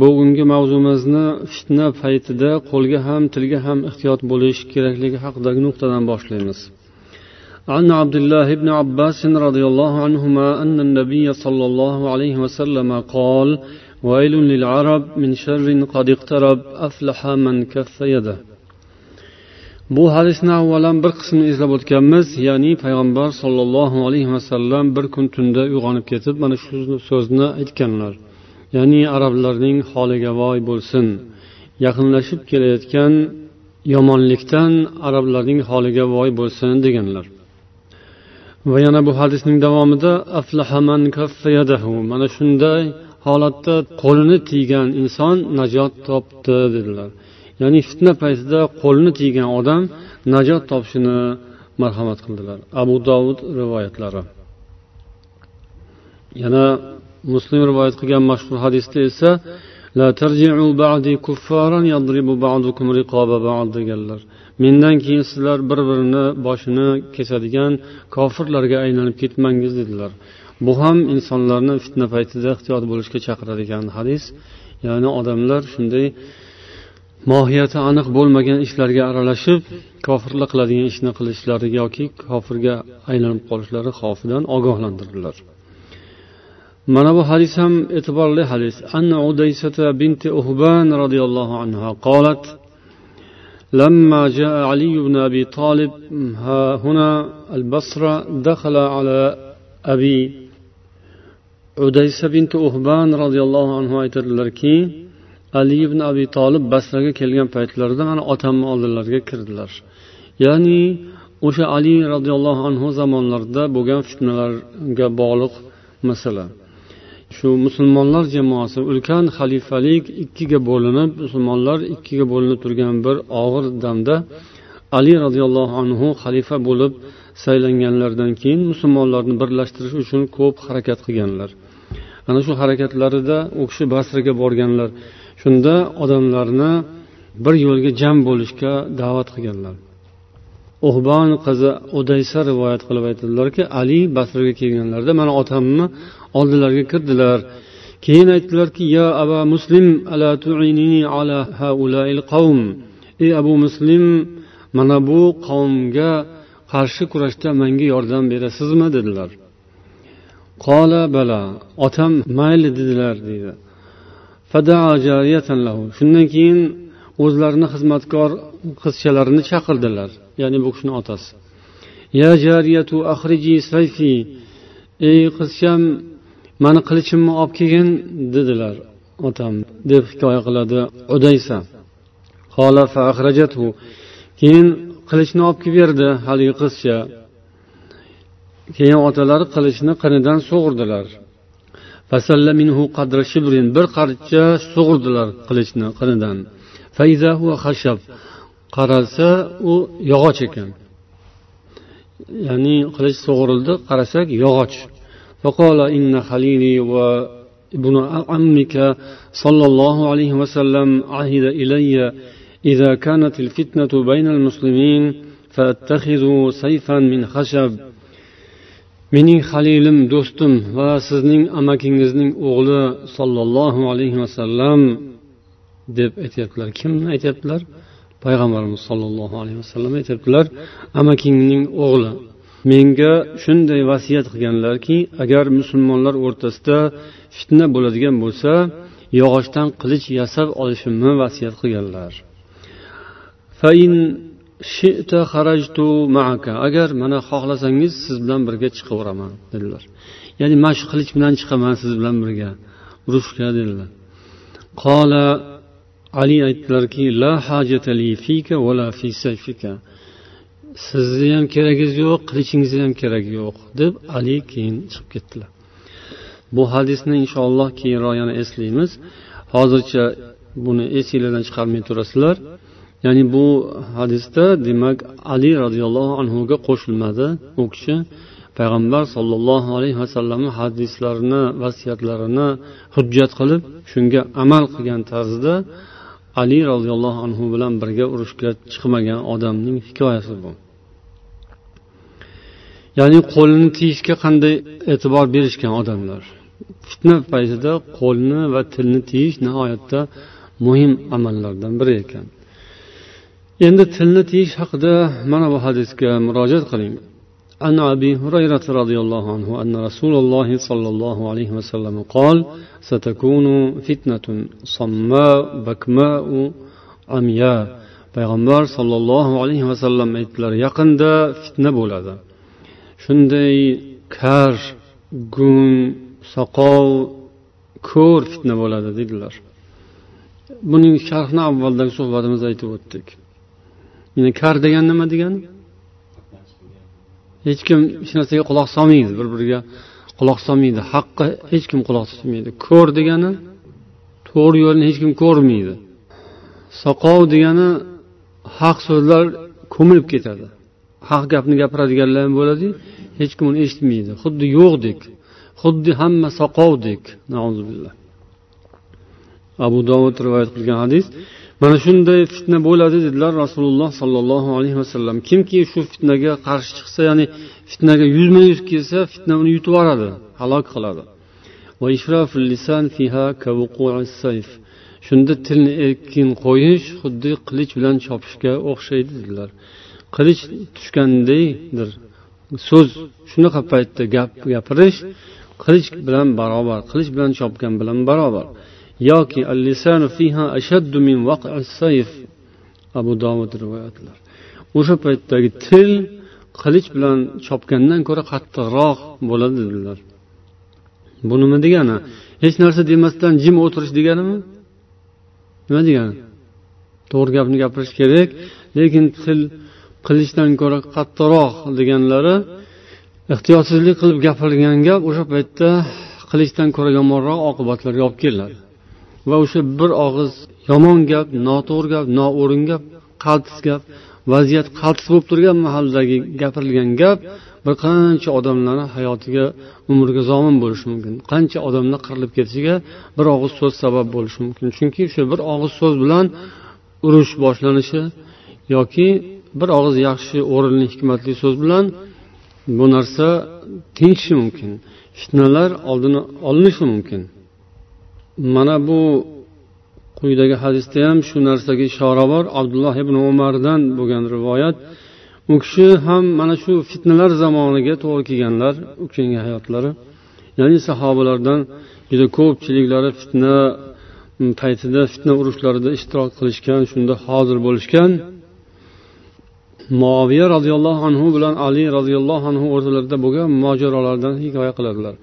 bugungi mavzumizni fitna paytida qo'lga ham tilga ham ehtiyot bo'lish kerakligi haqidagi nuqtadan boshlaymiz عن عبد الله بن عباس رضي الله عنهما أن النبي صلى الله عليه وسلم قال ويل للعرب من شر قد اقترب أفلح من كف يده bu hadisni avvalan bir qismini eslab o'tganmiz ya'ni payg'ambar sollallohu alayhi vasallam bir kun tunda uyg'onib ketib mana shu so'zni aytganlar Ya'ni arablarning holiga voy bo'lsin. Yaqinlashib kelayotgan yomonlikdan arablarning holiga voy bo'lsin deganlar. Va yana bu hadisning davomida aflahaman mana shunday holatda qo'lini tiygan inson najot topdi dedilar. Ya'ni fitna paytida qo'lini tiygan odam najot topishini marhamat qildilar. Abu dovud rivoyatlari. Yana muslim rivoyat qilgan mashhur hadisda esa deganlar. Mendan keyin sizlar bir birini boshini kesadigan kofirlarga aylanib ketmangiz dedilar. Bu ham insonlarni fitna paytida ehtiyot bo'lishga chaqiradigan hadis. Ya'ni odamlar shunday mohiyati aniq bo'lmagan ishlarga aralashib kofirlar qiladigan ishni qilishlari yoki kofirga aylanib qolishlari xavfidan ogohlantirdilar mana bu hadis ham e'tiborli hadis anna udaysata binti uhban roziyallohu anha qolat لما جاء علي بن أبي طالب ها هنا البصرة دخل على أبي عديسة بنت أهبان رضي الله عنه aytadilarki ali ibn abi tolib basraga kelgan paytlarida mana otamni oldilariga kirdilar ya'ni o'sha ali roziyallohu anhu zamonlarida bo'lgan fitnalarga bog'liq masala Shu musulmonlar jamoasi ulkan xalifalik ikkiga bo'linib musulmonlar ikkiga bo'linib turgan bir og'ir damda ali roziyallohu anhu xalifa bo'lib saylanganlaridan keyin musulmonlarni birlashtirish uchun ko'p harakat qilganlar. Ana shu harakatlarida u kishi basraga borganlar. Shunda odamlarni bir yo'lga jam bo'lishga da'vat qilganlar. Uhbon qizi udaysa rivoyat qilib aytadilarki ali basraga kelganlarida mana otamni oldilariga kirdilar. Keyin aytdilarki ya aba muslim ala tu'inini ala haulail qavm? Ey abu muslim mana bu qavmga qarshi kurashda menga yordam berasizmi? dedilar. Qola bala otam mayli dedilar deydi shundan keyin o'zlarini xizmatkor qizchalarini chaqirdilar ya'ni bu kishini otasi. Ya jariyatu akhriji sayfi. Ey qizcham mani qilichimni olib kelgin dedilar otam deb hikoya qiladi udaysa. Keyin qilichni olib kelib berdi haligi qizcha. Keyin otalari qilichni qinidan sug'urdilar. Bir qarcha sug'urdilar qilichni qinidan. Qarasa u yog'och ekan. Ya'ni qilich sug'urildi qarasak yog'och. فقال إن خليلي وابن عمك صلى الله عليه وسلم عهد إلي إذا كانت الفتنة بين المسلمين فاتخذوا سيفا من خشب mening halilim do'stim va sizning amakingizning o'g'li sollallohu alayhi vasallam deb aytyaptilar kimni aytyaptilar payg'ambarimiz sollallohu alayhi vasallam aytyaptilar amakingning o'g'li Menga shunday vasiyat qilganlarki agar musulmonlar o'rtasida fitna bo'ladigan bo'lsa yog'ochdan qilich yasab olishimni vasiyat qilganlar. Agar mana xohlasangiz siz bilan birga chiqaveraman dedilar. Ya'ni mana shu qilich bilan chiqaman siz bilan birga urushga dedilar. Qola ali aytdilarki la hajatali fika vala fi sayfika. Sizni ham keragingiz yo'q qilichingizni ham keragi yo'q deb ali keyin chiqib ketdilar. Bu hadisni inshaalloh keyinroq yana eslaymiz. Hozircha buni esinglardan chiqarmay turasizlar. Ya'ni bu hadisda demak ali roziyallohu anhuga qo'shilmadi u kishi. Payg'ambar sollallohu alayhi vasallamni hadislarini vasiyatlarini hujjat qilib shunga amal qilgan tarzda ali roziyallohu anhu bilan birga urushga chiqmagan odamning hikoyasi bu. ya'ni qo'lni tiyishga qanday e'tibor berishgan odamlar fitna paytida qo'lni va tilni tiyish nihoyatda muhim amallardan biri ekan endi tilni tiyish haqida mana bu hadisga murojaat qiling عن أبي هريرة رضي الله عنه أن رسول الله صلى الله عليه وسلم قال ستكون فتنة صماء بكماء عمياء payg'ambar sollallohu alayhi vasallam aytdilar yaqinda fitna bo'ladi Shunday kar gung soqov ko'r fitna bo'ladi dedilar. Buning sharhini avvaldagi suhbatimizda aytib o'tdik. Yani kar degan nima degani hech kim hech narsaga quloq solmaydi bir biriga quloq solmaydi. Haqqa hech kim quloq tutmaydi ko'r degani to'g'ri yo'lni hech kim ko'rmaydi. Soqov degani haq so'zlar ko'milib ketadi. Haq gapni gapiradiganlar ham bo'ladi hech kim uni eshitmaydi. Xuddi yo'qdek xuddi hamma soqovdek. Abu dovud rivoyat qilgan hadis mana shunday fitna bo'ladi dedilar rasululloh sollallohu alayhi vasallam kimki shu fitnaga qarshi chiqsa ya'ni fitnaga yuzma yuz kelsa fitna uni yutib yuboradi halok qiladi. Shunda tilni erkin qo'yish xuddi qilich bilan chopishga o'xshaydi dedilar. Qilich tushgandaydir. So'z shunaqa paytda gap gapirish qilich bilan barobar qilich bilan chopgan bilan barobar. Yoki abu dovud rivoyatlar. O'sha paytdagi til qilich bilan chopgandan ko'ra qattiqroq bo'ladi dedilar bu nima degani? Hech narsa demasdan jim o'tirish deganimi? Nima degani? To'g'ri gapni gapirish kerak lekin til qilichdan ko'ra qattiqroq deganlari ehtiyotsizlik qilib gapirilgan gap o'sha paytda qilichdan ko'ra yomonroq oqibatlarga olib keladi. Va o'sha bir og'iz yomon gap noto'g'ri gap noo'rin gap qaltis gap vaziyat qaltis bo'lib turgan mahaldagi gapirilgan gap bir qancha odamlarni hayotiga umriga zomin bo'lishi mumkin. Qancha odamlar qirilib ketishiga bir og'iz so'z sabab bo'lishi mumkin. Chunki o'sha bir og'iz so'z bilan urush boshlanishi yoki bir og'iz yaxshi o'rinli hikmatli so'z bilan bu narsa tinchishi mumkin. Fitnalar oldini olinishi mumkin. Mana bu quyidagi hadisda ham shu narsaga ishora bor. Abdulloh ibn umardan bo'lgan rivoyat. U kishi ham mana shu fitnalar zamoniga to'g'ri kelganlar u kishini hayotlari. Ya'ni sahobalardan juda ko'pchiliklari fitna paytida fitna urushlarida ishtirok qilishgan shunda hozir bo'lishgan. Moviya roziyallohu anhu bilan ali roziyallohu anhu o'rtalarida bo'lgan mojarolardan hikoya qiladilar.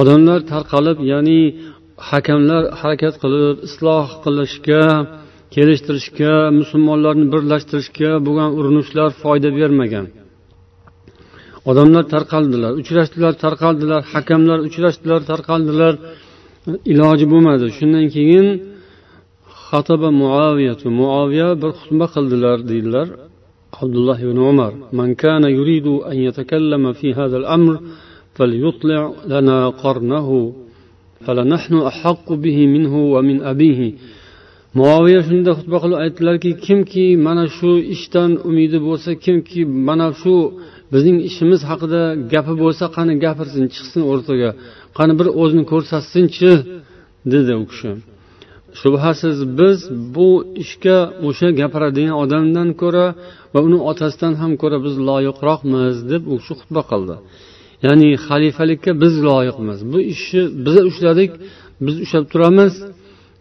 Odamlar tarqalib ya'ni hakamlar harakat qilib isloh qilishga kelishtirishga musulmonlarni birlashtirishga bo'lgan urinishlar foyda bermagan. Odamlar tarqaldilar uchrashdilar tarqaldilar hakamlar uchrashdilar tarqaldilar. Iloji bo'lmadi. Shundan keyin xataba muaviyatu muaviya bir xutba qildilar deydilar. abdulloh ibn umar man kana yuridu an yatakallama fi hadha al-amr falyutli' lana qarnahu فلنحن أحق به منه ومن أبيه muoviya shunda xutba qilib aytdilarki kimki mana shu ishdan umidi bo'lsa kimki mana shu bizning ishimiz haqida gapi bo'lsa qani gapirsin chiqsin o'rtaga qani bir o'zini ko'rsatsinchi dedi u kishi Shubhasiz biz bu ishga o'sha gapiradigan odamdan ko'ra va uni otasidan ham ko'ra biz loyiqroqmiz deb u kishi xutba qildi. Ya'ni xalifalikka biz loyiqmiz. Bu ishni biz ushladik biz ushlab turamiz.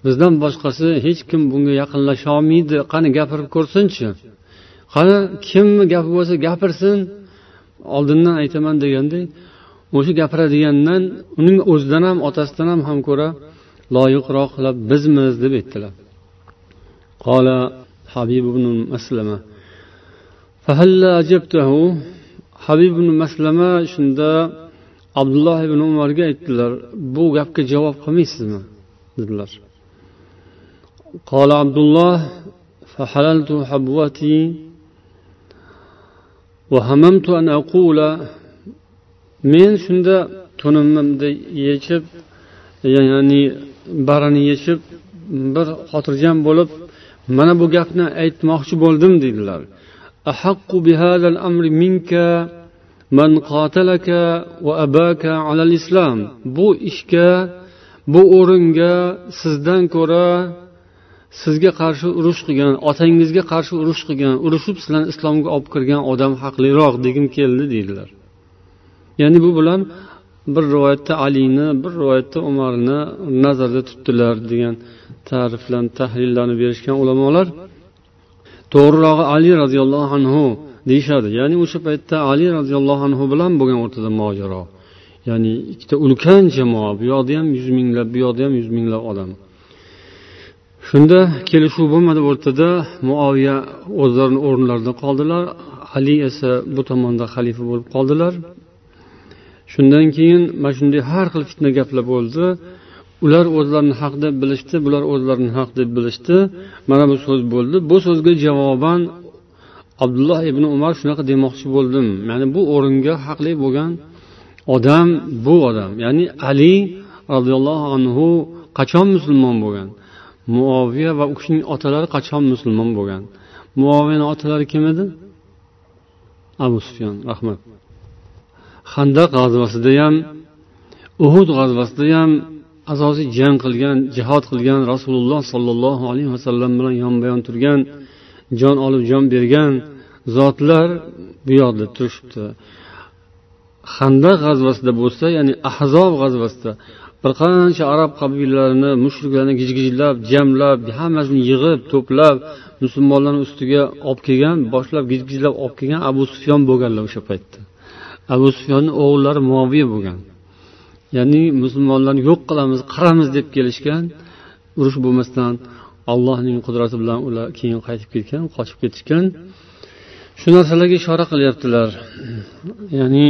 Bizdan boshqasi hech kim bunga yaqinlasha olmaydi qani gapirib ko'rsinchi. Qani kimni gapi bo'lsa gapirsin. Oldindan aytaman deganday o'sha gapiradigandan uning o'zidan ham otasidan ham ham ko'ra loyiqroqlar bizmiz deb aytdilar قال حبيب بن مسلمة فهل أجبته habib ibn maslama shunda abdulloh ibn umarga aytdilar bu gapga javob qilmaysizmi dedilar قال عبد الله فحللت حبوتي وهممت أن أقول men shunda to'nimni yechib ya'ni barini yechib bir xotirjam bo'lib mana bu gapni aytmoqchi bo'ldim deydilar. Bu ishga bu o'ringa sizdan ko'ra sizga qarshi urush qilgan otangizga qarshi urush qilgan urushib sizlarni islomga olib kirgan odam haqliroq degim keldi deydilar. Ya'ni bu bilan bir rivoyatda alini bir rivoyatda umarni nazarda tutdilar degan ta'riflarni tahlillarni berishgan ulamolar to'g'rirog'i ali roziyallohu anhu deyishadi. Ya'ni o'sha paytda ali roziyallohu anhu bilan bo'lgan o'rtada mojaro. Ya'ni ikkita ulkan jamoa bu yoqda ham yuz minglab bu yoqda ham yuz minglab odam. Shunda kelishuv bo'lmadi o'rtada. Muoviya o'zlarini o'rinlarida qoldilar. Ali esa bu tomonda xalifa bo'lib qoldilar. Shundan keyin mana shunday har xil fitna gaplar bo'ldi. Ular o'zlarini haq deb bilishdi bular o'zlarini haq deb bilishdi. Mana bu so'z bo'ldi. Bu so'zga javoban abdulloh ibn umar shunaqa demoqchi bo'ldim. Ya'ni bu o'ringa haqli bo'lgan odam bu odam. Ya'ni ali roziyallohu anhu qachon musulmon bo'lgan? Muoviya va u kishining otalari qachon musulmon bo'lgan? Muoviyani otalari kim edi? Abu sufyon rahmat. Handaq g'azvasida ham uhud g'azvasida ham asosiy jang qilgan jihod qilgan rasululloh sollallohu alayhi vasallam bilan yonma yon turgan jon olib jon bergan zotlar bu yoqda turishibdi. Handaq g'azvasida bo'lsa ya'ni ahzob g'azvasida bir qancha arab qabilalarini mushriklarni gijgijlab jamlab hammasini yig'ib to'plab musulmonlarni ustiga olib kelgan boshlab gijgijlab olib kelgan abu sufyon bo'lganlar o'sha paytda. abu sufyonni o'g'illari moviya bo'lgan ya'ni musulmonlarni yo'q qilamiz qiramiz deb kelishgan urush bo'lmasdan allohning qudrati bilan ular keyin qaytib ketgan qochib ketishgan shu narsalarga ishora qilyaptilar ya'ni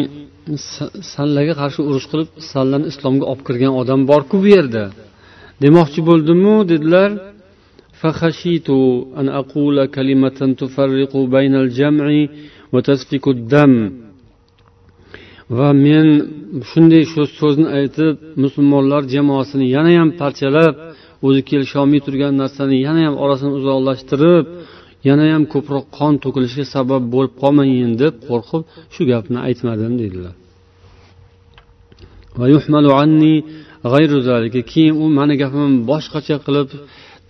sanlarga qarshi urush qilib sanlarni islomga olib kirgan odam borku bu yerda demoqchi bo'ldimu dedilar فخشيت أن أقول كلمة تفرق بين الجمع وتسفك الدم va men shunday shu so'zni aytib musulmonlar jamoasini yanayam parchalab o'zi kelisholmay turgan narsani yanayam orasini uzoqlashtirib yanayam ko'proq qon to'kilishiga sabab bo'lib qolmayin deb qo'rqib shu gapni aytmadim deydilar keyin u mani gapimni boshqacha qilib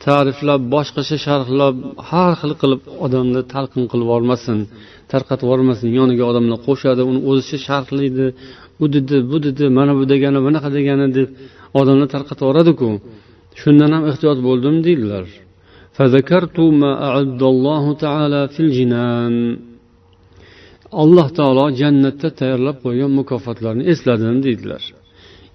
ta'riflab boshqacha sharhlab har xil qilib odamni talqin qilib yubormasin tarqatib yubormasin yoniga odamlar qo'shadi uni o'zicha sharhlaydi u dedi bu dedi mana bu degani bunaqa degani deb odamlar tarqatib yuboradiku. Shundan ham ehtiyot bo'ldim deydilar. Alloh taolo jannatda tayyorlab qo'ygan mukofotlarni esladim deydilar.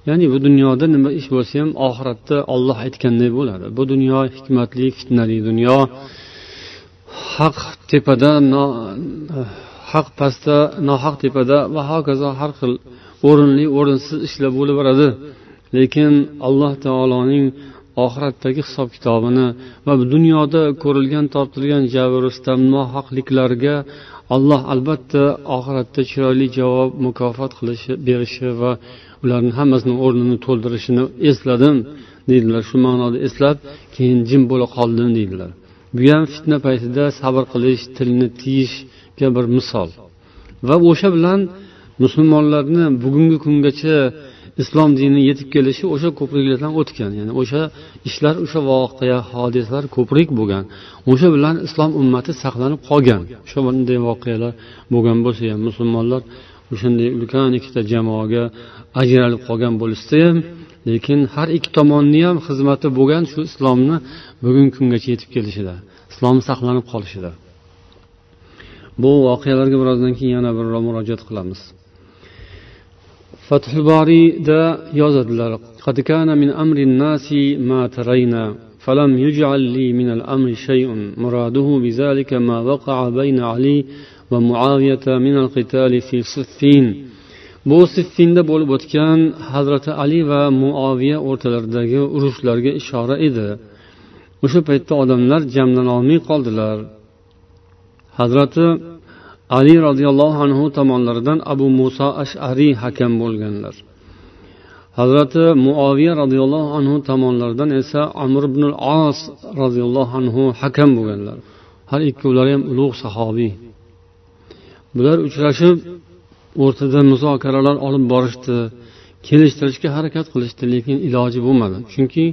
Ya'ni bu dunyoda nima ish bo'lsa ham oxiratda olloh aytganday bo'ladi. Bu dunyo hikmatli fitnali dunyo. Haq tepada haq pastda nohaq tepada va hokazo har xil o'rinli o'rinsiz ishlar bo'laveradi lekin alloh taoloning oxiratdagi hisob kitobini va dunyoda ko'rilgan tortilgan jabr rustam nohaqliklarga alloh albatta oxiratda chiroyli javob mukofot qilishi berishi va ularni hammasini o'rnini to'ldirishini esladim deydilar. Shu ma'noda eslab keyin jim bo'la qoldim deydilar. Bu ham fitna paytida sabr qilish tilni tiyishga bir misol. Va o'sha bilan musulmonlarni bugungi kungacha islom dini yetib kelishi o'sha ko'priklardan o'tgan. Ya'ni o'sha ishlar o'sha voqea hodisalar ko'prik bo'lgan. O'sha bilan islom ummati saqlanib qolgan. O'sha bunday voqealar bo'lgan bo'lsa ham musulmonlar o'shanday ulkan ikkita jamoaga ajralib qolgan bo'lishsa ham lekin har ikki tomonni ham xizmati bo'lgan shu islomni bugungi kungacha yetib kelishida islom saqlanib qolishida bu voqealarga birozdan keyin yana birroq murojaat qilamiz fathul boriyda yozadilar قد كان من أمر الناس ما ترينا فلم يجعل لي من الأمر شيء مراده بذلك ما وقع بين علي ومعاوية من القتال في صفين bu siffinda bo'lib o'tgan hazrati ali va muoviya o'rtalaridagi urushlarga ishora edi. O'sha paytda odamlar jamlanolmay qoldilar. Hazrati ali roziyallohu anhu tomonlaridan abu muso ashariy hakam bo'lganlar. Hazrati muoviya roziyallohu anhu tomonlaridan esa amr ibn os roziyallohu anhu hakam bo'lganlar. Har ikkovlari ham ulug' sahobiy. Bular uchrashib o'rtada muzokaralar olib borishdi. Kelishtirishga harakat qilishdi lekin iloji bo'lmadi. Chunki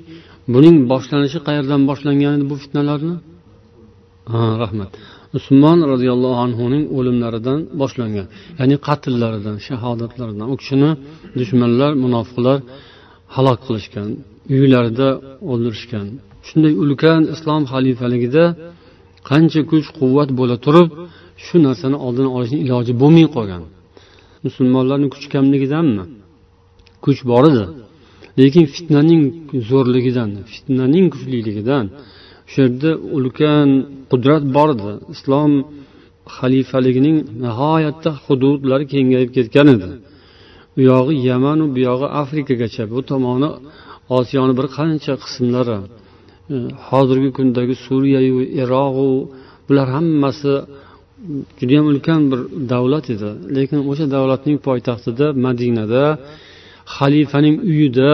buning boshlanishi qayerdan boshlangan edi bu fitnalarni? Ha rahmat. Usmon roziyallohu anhuning o'limlaridan boshlangan ya'ni qatllaridan shahodatlaridan. U kishini dushmanlar munofiqlar halok qilishgan uylarida o'ldirishgan. Shunday ulkan islom xalifaligida qancha kuch quvvat bo'la turib shu narsani oldini olishni iloji bo'lmay qolgan. Musulmonlarni kuch kamligidanmi kuch bor edi. Lekin fitnaning zo'rligidan fitnaning kuchliligidan shu yerda ulkan qudrat bor edi. Islom xalifaligining nihoyatda hududlari kengayib ketgan edi. U yog'i yamanu bu yog'i afrikagacha bu tomoni osiyoni bir qancha qismlari e, hozirgi kundagi suriyayu iroqu bular hammasi judayam ulkan bir davlat edi. Lekin o'sha davlatning poytaxtida madinada xalifaning uyida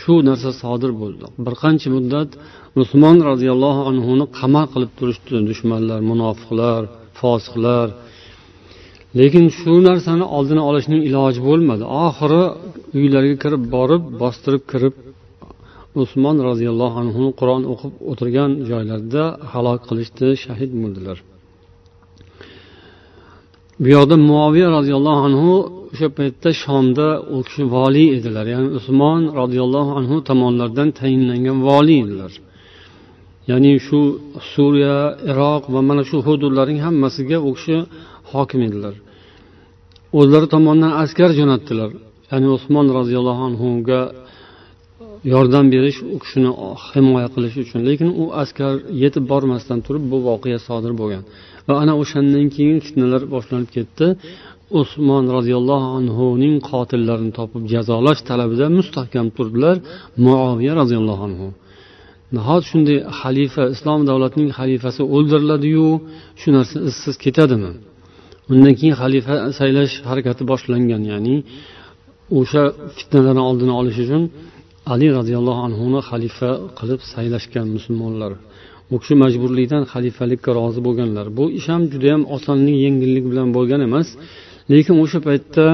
shu narsa sodir bo'ldi. Bir qancha muddat usmon roziyallohu anhuni qamal qilib turishdi. Dushmanlar munofiqlar fosiqlar. Lekin shu narsani oldini olishning iloji bo'lmadi. Oxiri uylariga kirib borib bostirib kirib usmon roziyallohu anhuni qur'on o'qib o'tirgan joylarida halok qilishdi shahid bo'ldilar. Bu yoqda muoviya roziyallohu anhu o'sha paytda shomda u kishi voliy edilar. Ya'ni usmon roziyallohu anhu tomonlaridan tayinlangan voliy edilar. Ya'ni shu suriya iroq va mana shu hududlarning hammasiga u kishi hokim edilar. O'zlari tomonidan askar jo'natdilar. Ya'ni usmon roziyallohu anhuga yordam berish u kishini himoya qilish uchun. Lekin u askar yetib bormasdan turib bu voqea sodir bo'lgan. Va ana o'shandan keyin fitnalar boshlanib ketdi. Usmon roziyallohu anhuning qotillarini topib jazolash talabida mustahkam turdilar. Muoviya roziyallohu anhu. Nahot shunday xalifa islom davlatining xalifasi o'ldiriladiyu? Shu narsa izsiz ketadimi? Undan keyin xalifa saylash harakati boshlangan ya'ni o'sha fitnalarni oldini olish uchun ali roziyallohu anhuni xalifa qilib saylashgan musulmonlar. U kishi majburlikdan xalifalikka rozi bo'lganlar. Bu ish ham judayam osonlik yengillik bilan bo'lgan emas. Lekin o'sha paytda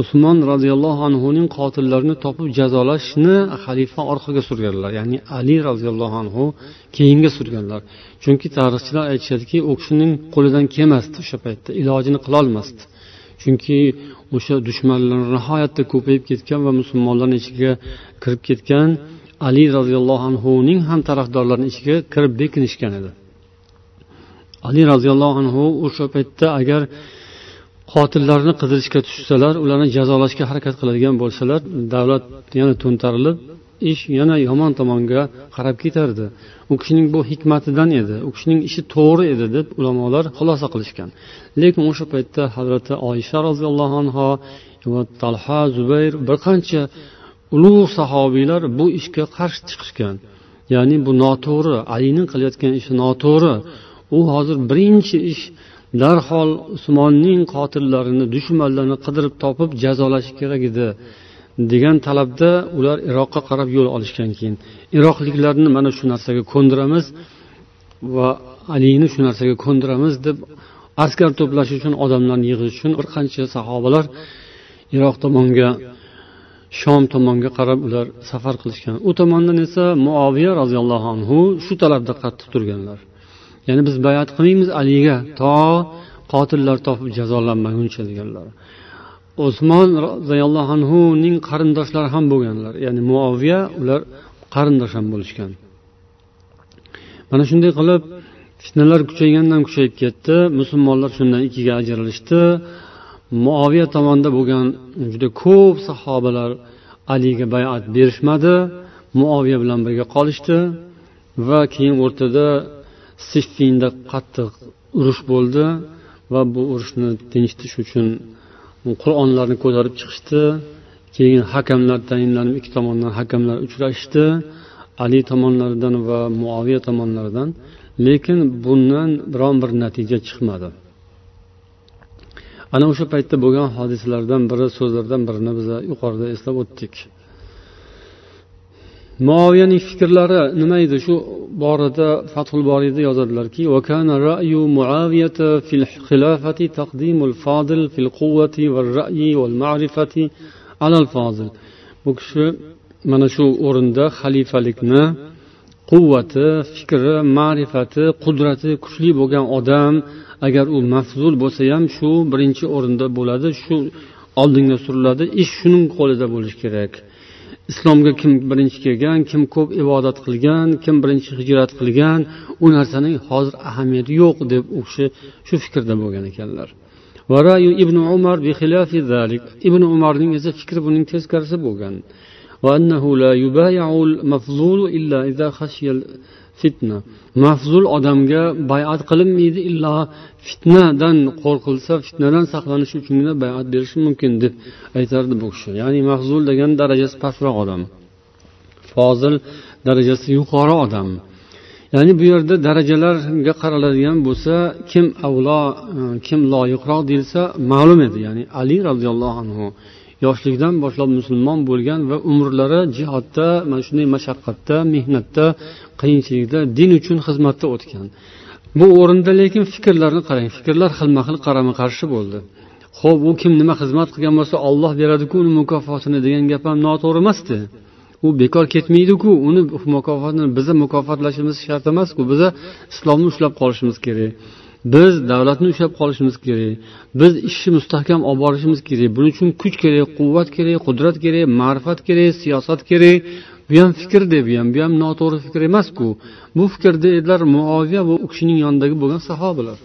usmon roziyallohu anhuning qotillarini topib jazolashni xalifa orqaga surganlar. Ya'ni ali roziyallohu anhu keyinga surganlar. Chunki tarixchilar aytishadiki u kishining qo'lidan kelmasdi o'sha paytda ilojini qilolmasdi. Chunki o'sha dushmanlar nihoyatda ko'payib ketgan va musulmonlarni ichiga kirib ketgan ali roziyallohu anhuning ham tarafdorlarini ichiga kirib bekinishgan edi. Ali roziyallohu anhu o'sha paytda agar qotillarni qidirishga tushsalar ularni jazolashga harakat qiladigan bo'lsalar davlat yana to'ntarilib ish yana yomon tomonga qarab ketardi. U kishining bu hikmatidan edi u kishining ishi to'g'ri edi deb ulamolar xulosa qilishgan. Lekin o'sha paytda hazrati oysha roziyallohu anho va talha zubayr bir qancha ulug' sahobiylar bu ishga qarshi chiqishgan. Ya'ni bu noto'g'ri alining qilayotgan ishi noto'g'ri. U hozir birinchi ish darhol usmonning qotillarini dushmanlarini qidirib topib jazolash kerak edi degan talabda ular iroqqa qarab yo'l olishgan keyin. Iroqliklarni mana shu narsaga ko'ndiramiz va alini shu narsaga ko'ndiramiz deb askar to'plash uchun odamlarni yig'ish uchun bir qancha sahobalar iroq tomonga shom tomonga qarab ular safar qilishgan. U tomondan esa muoviya roziyallohu anhu shu talabda qattiq turganlar. Ya'ni biz bayat qilmaymiz aliga to qotillar topib jazolanmaguncha deganlar. Usmon roziyallohu anhuning qarindoshlari ham bo'lganlar. Ya'ni muoviya ular qarindosh ham bo'lishgan. Mana shunday qilib fitnalar kuchaygandan kuchayib ketdi. Musulmonlar shundan ikkiga ajralishdi. Muoviya tomonda bo'lgan juda ko'p sahobalar aliga bayat berishmadi. Muoviya bilan birga qolishdi va keyin o'rtada siffinda qattiq urush bo'ldi va bu urushni tinchitish uchun qur'onlarni ko'tarib chiqishdi. Keyin hakamlar tayinlanib ikki tomondan hakamlar uchrashdi. Ali tomonlaridan va muoviya tomonlaridan. Lekin bundan biron bir natija chiqmadi. Ana o'sha paytda bo'lgan hodisalardan biri so'zlardan birini biz yuqorida eslab o'tdik. Muoviyaning fikrlari nima edi? Shu borada fathul boriyda yozadilarki bu kishi mana shu o'rinda xalifalikni quvvati fikri ma'rifati qudrati kuchli bo'lgan odam agar u mafzul bo'lsa ham shu birinchi o'rinda bo'ladi shu oldinga suriladi ish shuning qo'lida bo'lishi kerak islomga kim birinchi kelgan kim ko'p ibodat qilgan kim birinchi hijrat qilgan u narsaning hozir ahamiyati yo'q deb u kishi shu fikrda bo'lgan ekanlar ibn umar ibn umarning esa fikri buning teskarisi bo'lgan وأنه لا يبايع المفضول إلا إذا خشي fitna. Mafzul odamga bayat qilinmaydi illo fitnadan qo'rqilsa fitnadan saqlanish uchungina bayat berishi mumkin deb aytardi bu kishi ya'ni mafzul degan darajasi pastroq odam. Fozil darajasi yuqori odam. Ya'ni bu yerda darajalarga qaraladigan bo'lsa kim avlo e, kim loyiqroq deyilsa ma'lum edi. Ya'ni ali roziyallohu anhu yoshlikdan boshlab musulmon bo'lgan va umrlari jihodda mana shunday mashaqqatda mehnatda qiyinchilikda din uchun xizmatda o'tgan. Bu o'rinda lekin fikrlarni qarang. Fikrlar xilma xil qarama qarshi bo'ldi. Ho'p u kim nima xizmat qilgan bo'lsa olloh beradiku uni mukofotini degan gap ham noto'g'ri emasdi u bekor ketmaydiku uni mukofotini biza mukofotlashimiz shart emasku. Biza islomni ushlab qolishimiz kerak. Biz davlatni ushlab qolishimiz kerak. Biz ishni mustahkam olib borishimiz kerak. Buning uchun kuch kerak quvvat kerak qudrat kerak ma'rifat kerak siyosat kerak. Bu ham fikr deb bu ham bu ham noto'g'ri fikr emasku bu fikrda edilar muoviya va u kishining yonidagi bo'lgan sahobalar.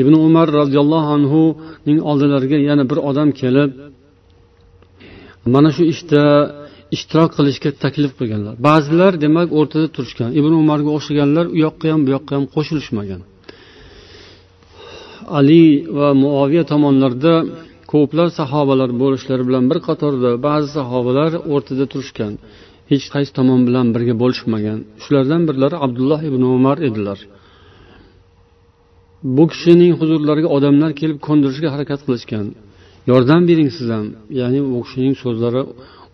Ibn umar roziyallohu anhuning oldilariga yana bir odam kelib mana shu ishda ishtirok qilishga taklif qilganlar. Ba'zilar demak o'rtada turishgan. Ibn umarga o'xshaganlar u yoqqa ham bu yoqqa ham qo'shilishmagan. Ali va muoviya tomonlarida ko'plab sahobalar bo'lishlari bilan bir qatorda ba'zi sahobalar o'rtada turishgan. Hech qaysi tomon bilan birga bo'lishmagan. Shulardan birlari abdulloh ibn umar edilar. Bu kishining huzurlariga odamlar kelib ko'ndirishga harakat qilishgan. Yordam bering siz ham ya'ni u kishining so'zlari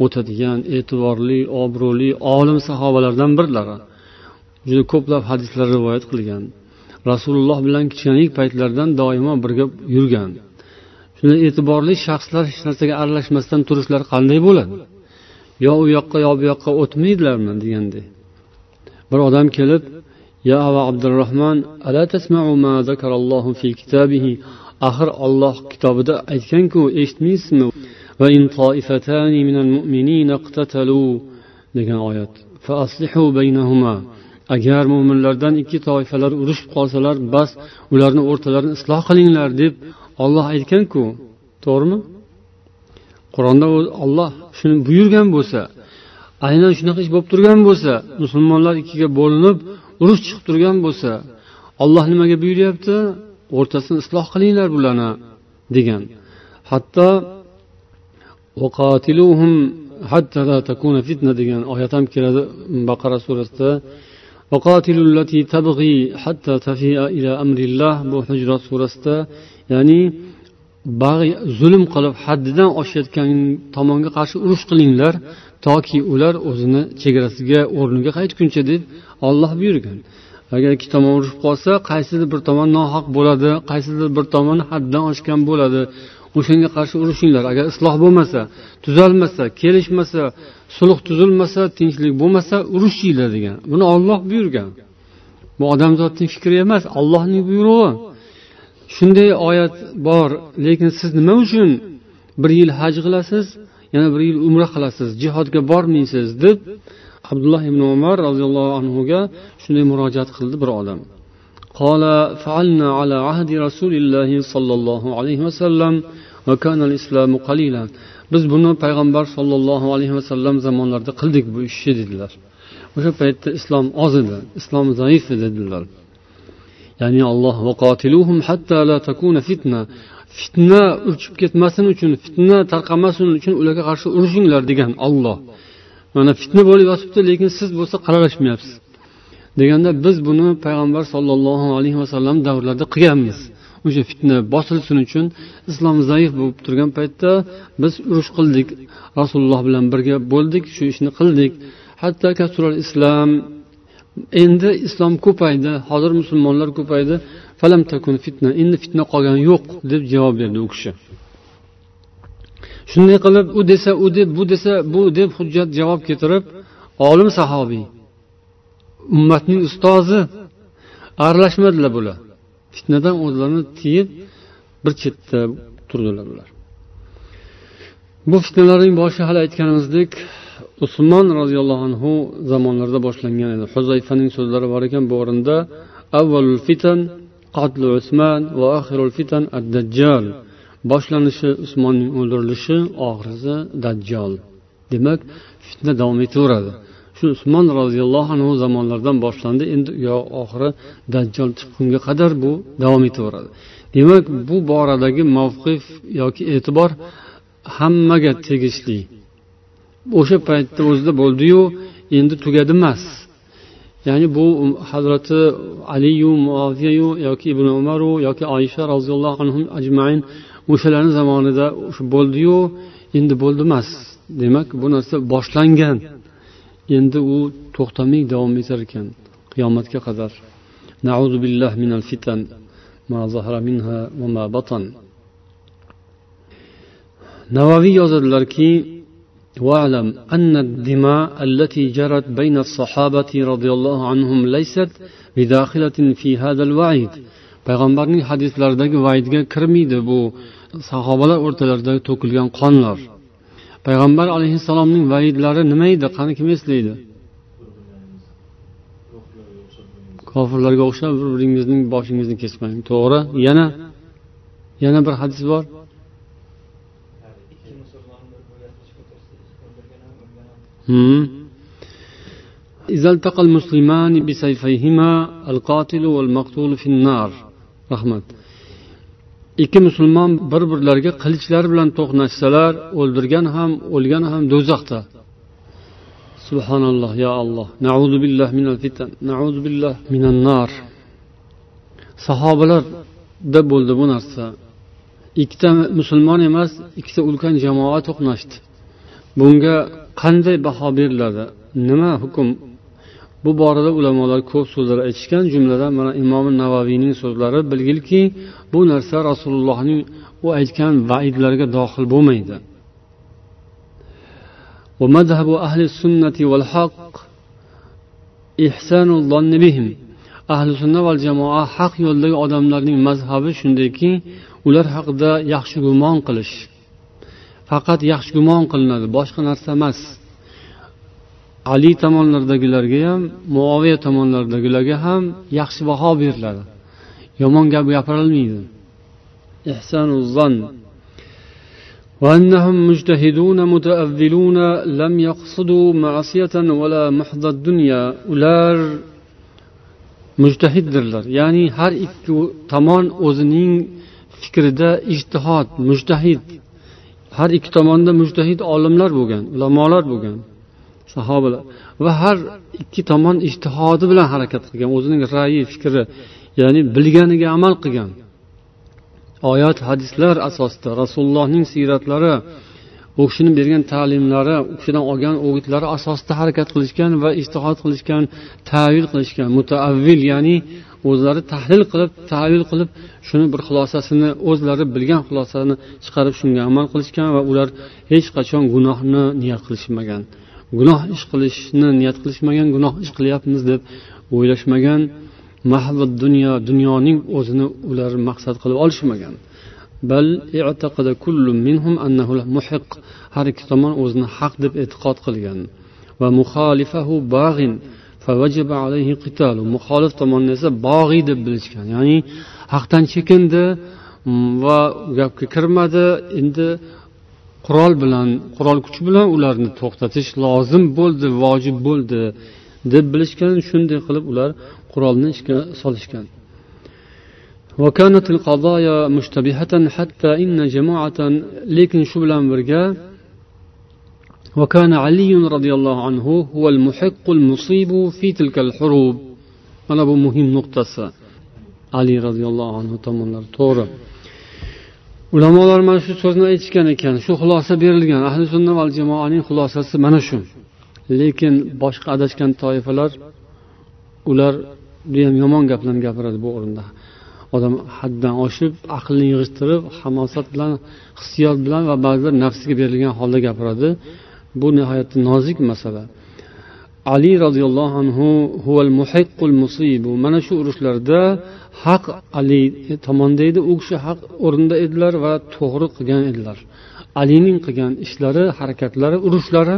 o'tadigan e'tiborli obro'li olim sahobalardan birlari. Juda ko'plab hadislar rivoyat qilgan. Rasululloh bilan kichkinalik paytlaridan doimo birga yurgan. Shunday e'tiborli shaxslar hech narsaga aralashmasdan turishlari qanday bo'ladi? Yo u yoqqa yo bu yoqqa o'tmaydilarmi deganday bir odam kelib ya aba abdurahmon ala tasmau ma zakarallohu fi kitabihi? Axir olloh kitobida aytganku eshitmaysizmi? Va in toifatani minal mu'minina iqtatalu degan oyat. Fa aslihu baynahuma. Agar mo'minlardan ikki toifalar urushib qolsalar bas ularni o'rtalarini isloh qilinglar deb olloh aytganku. To'g'rimi? Qur'onda olloh shuni buyurgan bo'lsa aynan shunaqa ish bo'lib turgan bo'lsa musulmonlar ikkiga bo'linib urush chiqib turgan bo'lsa olloh nimaga buyuryapti? O'rtasini isloh qilinglar bularni degan. Hatto degan oyat ham keladi baqara surasida. وقاتلوا التي تبغي حتى تفيء إلى أمر الله bu hujrat surasida ya'ni zulm qilib haddidan oshayotgan tomonga qarshi urush qilinglar toki ular o'zini chegarasiga o'rniga qaytguncha deb olloh buyurgan agar ikki tomon urushib qolsa qaysidir bir tomon nohaq bo'ladi qaysidir bir tomon haddan oshgan bo'ladi o'shanga qarshi urushinglar agar isloh bo'lmasa tuzalmasa kelishmasa sulh tuzilmasa tinchlik bo'lmasa urushinglar degan buni olloh buyurgan bu odamzodning fikri emas ollohning buyrug'i shunday oyat bor lekin siz nima uchun bir yil haj qilasiz yana bir yil umra qilasiz jihodga bormaysiz deb abdulloh ibn umar roziyallohu anhuga shunday murojaat qildi bir odam قال فعلنا على عهد رسول الله صلى الله عليه وسلم وكان الإسلام قليلا biz buni payg'ambar sollallohu alayhi vasallam zamonlarida qildik bu ishni dedilar. O'sha paytda islom oz edi islom zaif edi dedilar. Ya'ni alloh fitna. Fitna urchib ketmasin uchun fitna tarqamasin uchun ularga qarshi urushinglar degan olloh mana fitna bo'lib yotibdi lekin siz bo'lsa qaralashmayapsiz. Deganda biz buni payg'ambar sollallohu alayhi vasallam davrlarida qilganmiz. O'sha fitna bosilsin uchun islom zaif bo'lib turgan paytda biz urush qildik rasululloh bilan birga bo'ldik shu ishni qildik. Hatto kasural islom endi islom ko'paydi hozir musulmonlar ko'paydi. Falam takun fitna endi fitna qolgani yo'q deb javob berdi u kishi. Shunday qilib u desa u deb bu desa bu deb hujjat javob keltirib olim sahobiy ummatning ustozi aralashmadilar bular. Fitnadan o'zlarini tiyib bir chetda turdilar ular. Bu fitnalarning boshi hali aytganimizdek usmon roziyallohu anhu zamonlarida boshlangan edi. Huzayfaning so'zlari bor ekan bu o'rinda avvalul fitan qatlu usmon va oxirul fitan ad dajjal boshlanishi usmonning o'ldirilishi oxirisi dajjol demak fitna davom etaveradi. Shu usmon roziyallohu anhu zamonlaridan boshlandi. Endi yo oxiri dajjol chiqqunga qadar bu davom etaveradi. Demak bu boradagi mavqif yoki e'tibor hammaga tegishli. O'sha paytda o'zida bo'ldiyu endi tugadi emas. Ya'ni bu um, hazrati aliyu muoviyayu yoki ibn umaru yoki oysha roziyallohu anhu ajmain o'shalarni zamonida bo'ldiyu endi bo'ldi emas. Demak bu narsa boshlangan. endi u to'xtamay davom etar ekan qiyomatga qadar billah minal fitan ma zahara minha va ma batan navaviy yozadilarki واعلم أن الدماء التي جرت بين الصحابة رضي الله عنهم ليست بداخلة في هذا الوعيد payg'ambarning hadislaridagi vaydga kirmaydi bu sahobalar o'rtalarida to'kilgan qonlar payg'ambar alayhissalomning vaidlari nima edi qani kim eslaydi kofirlarga o'xshab bir biringizning boshingizni kesmang to'g'ri yana yana bir hadis bor إذا التقى المسلمان بسيفيهما القاتل والمقتول في النار رحمة ikki musulmon bir birlariga qilichlari bilan to'qnashsalar o'ldirgan ham o'lgan ham do'zaxda. Subhanalloh ya alloh nauzu billah minal fitan. Nauzu billah minan nar. Sahobalarda bo'ldi bu narsa. Ikkita musulmon emas ikkita ulkan jamoa to'qnashdi. Bunga qanday baho beriladi? Nima hukm bu borada ulamolar ko'p so'zlar aytishgan jumladan mana imom navaviyning so'zlari bilgilki bu narsa rasulullohning u aytgan vaidlariga dohil bo'lmaydi ومذهب أهل السنة والحق إحسان الظن بهم ahli sunna val jamoa haq yo'ldagi odamlarning mazhabi shundayki ular haqida yaxshi gumon qilish faqat yaxshi gumon qilinadi boshqa narsa emas ali tomonlaridagilarga ham muoviya tomonlaridagilarga ham yaxshi baho beriladi yomon gap gapirilmaydi وأنهم مجتهدون متأذلون لم يقصدوا معصية ولا محض الدنيا ular mujtahiddirlar ya'ni har ikki tomon o'zining fikrida ijtihod mujtahid har ikki tomonda mujtahid olimlar bo'lgan ulamolar bo'lgan Sahobalar va har ikki tomon ishtihodi bilan harakat qilgan o'zining ra'yi fikri ya'ni bilganiga amal qilgan. Oyat hadislar asosida rasulullohning siyratlari u kishini bergan ta'limlari u kishidan olgan o'gitlari asosida harakat qilishgan va istihod qilishgan tavil qilishgan mutaavvil ya'ni o'zlari tahlil qilib tavil qilib shuni bir xulosasini o'zlari bilgan xulosani chiqarib shunga amal qilishgan va ular hech qachon gunohni niyat qilishmagan. Gunoh ish qilishni niyat qilishmagan gunoh ish qilyapmiz deb o'ylashmagan mahva dunyo dunyoning o'zini ular maqsad qilib olishmagan. Bal minhum annahu muhiq har ikki tomon o'zini haq deb e'tiqod qilgan. Va muxolifahu bag'in muxolif tomonni esa bog'iy deb bilishgan. Ya'ni haqdan chekindi mm, va gapga kirmadi endi qurol bilan qurol kuch bilan ularni to'xtatish lozim bo'ldi vojib bo'ldi deb bilishgan shunday qilib ular qurolni ishga solishgan وكانت القضايا مشتبهة حتى إن جماعة lekin shu bilan birga وكان علي رضي الله عنه هو المحق المصيب في تلك الحروب mana bu muhim nuqtasi ali roziyallohu anhu tomonlari to'g'ri ulamolar mana shu so'zni aytishgan ekan shu xulosa berilgan. Ahli sunna val jamoaning xulosasi mana shu. Lekin boshqa adashgan toifalar ular judayam yomon gaplarni gapiradi bu o'rinda. Odam haddan oshib aqlni yig'ishtirib hamosat bilan hissiyot bilan va ba'zilar nafsiga berilgan holda gapiradi. Bu nihoyatda nozik masala. Ali roziyallohu anhu huval muhiqqul musibu. Mana shu urushlarda haq ali tomonda edi u kishi haq o'rinda edilar va to'g'ri qilgan edilar alining qilgan ishlari harakatlari urushlari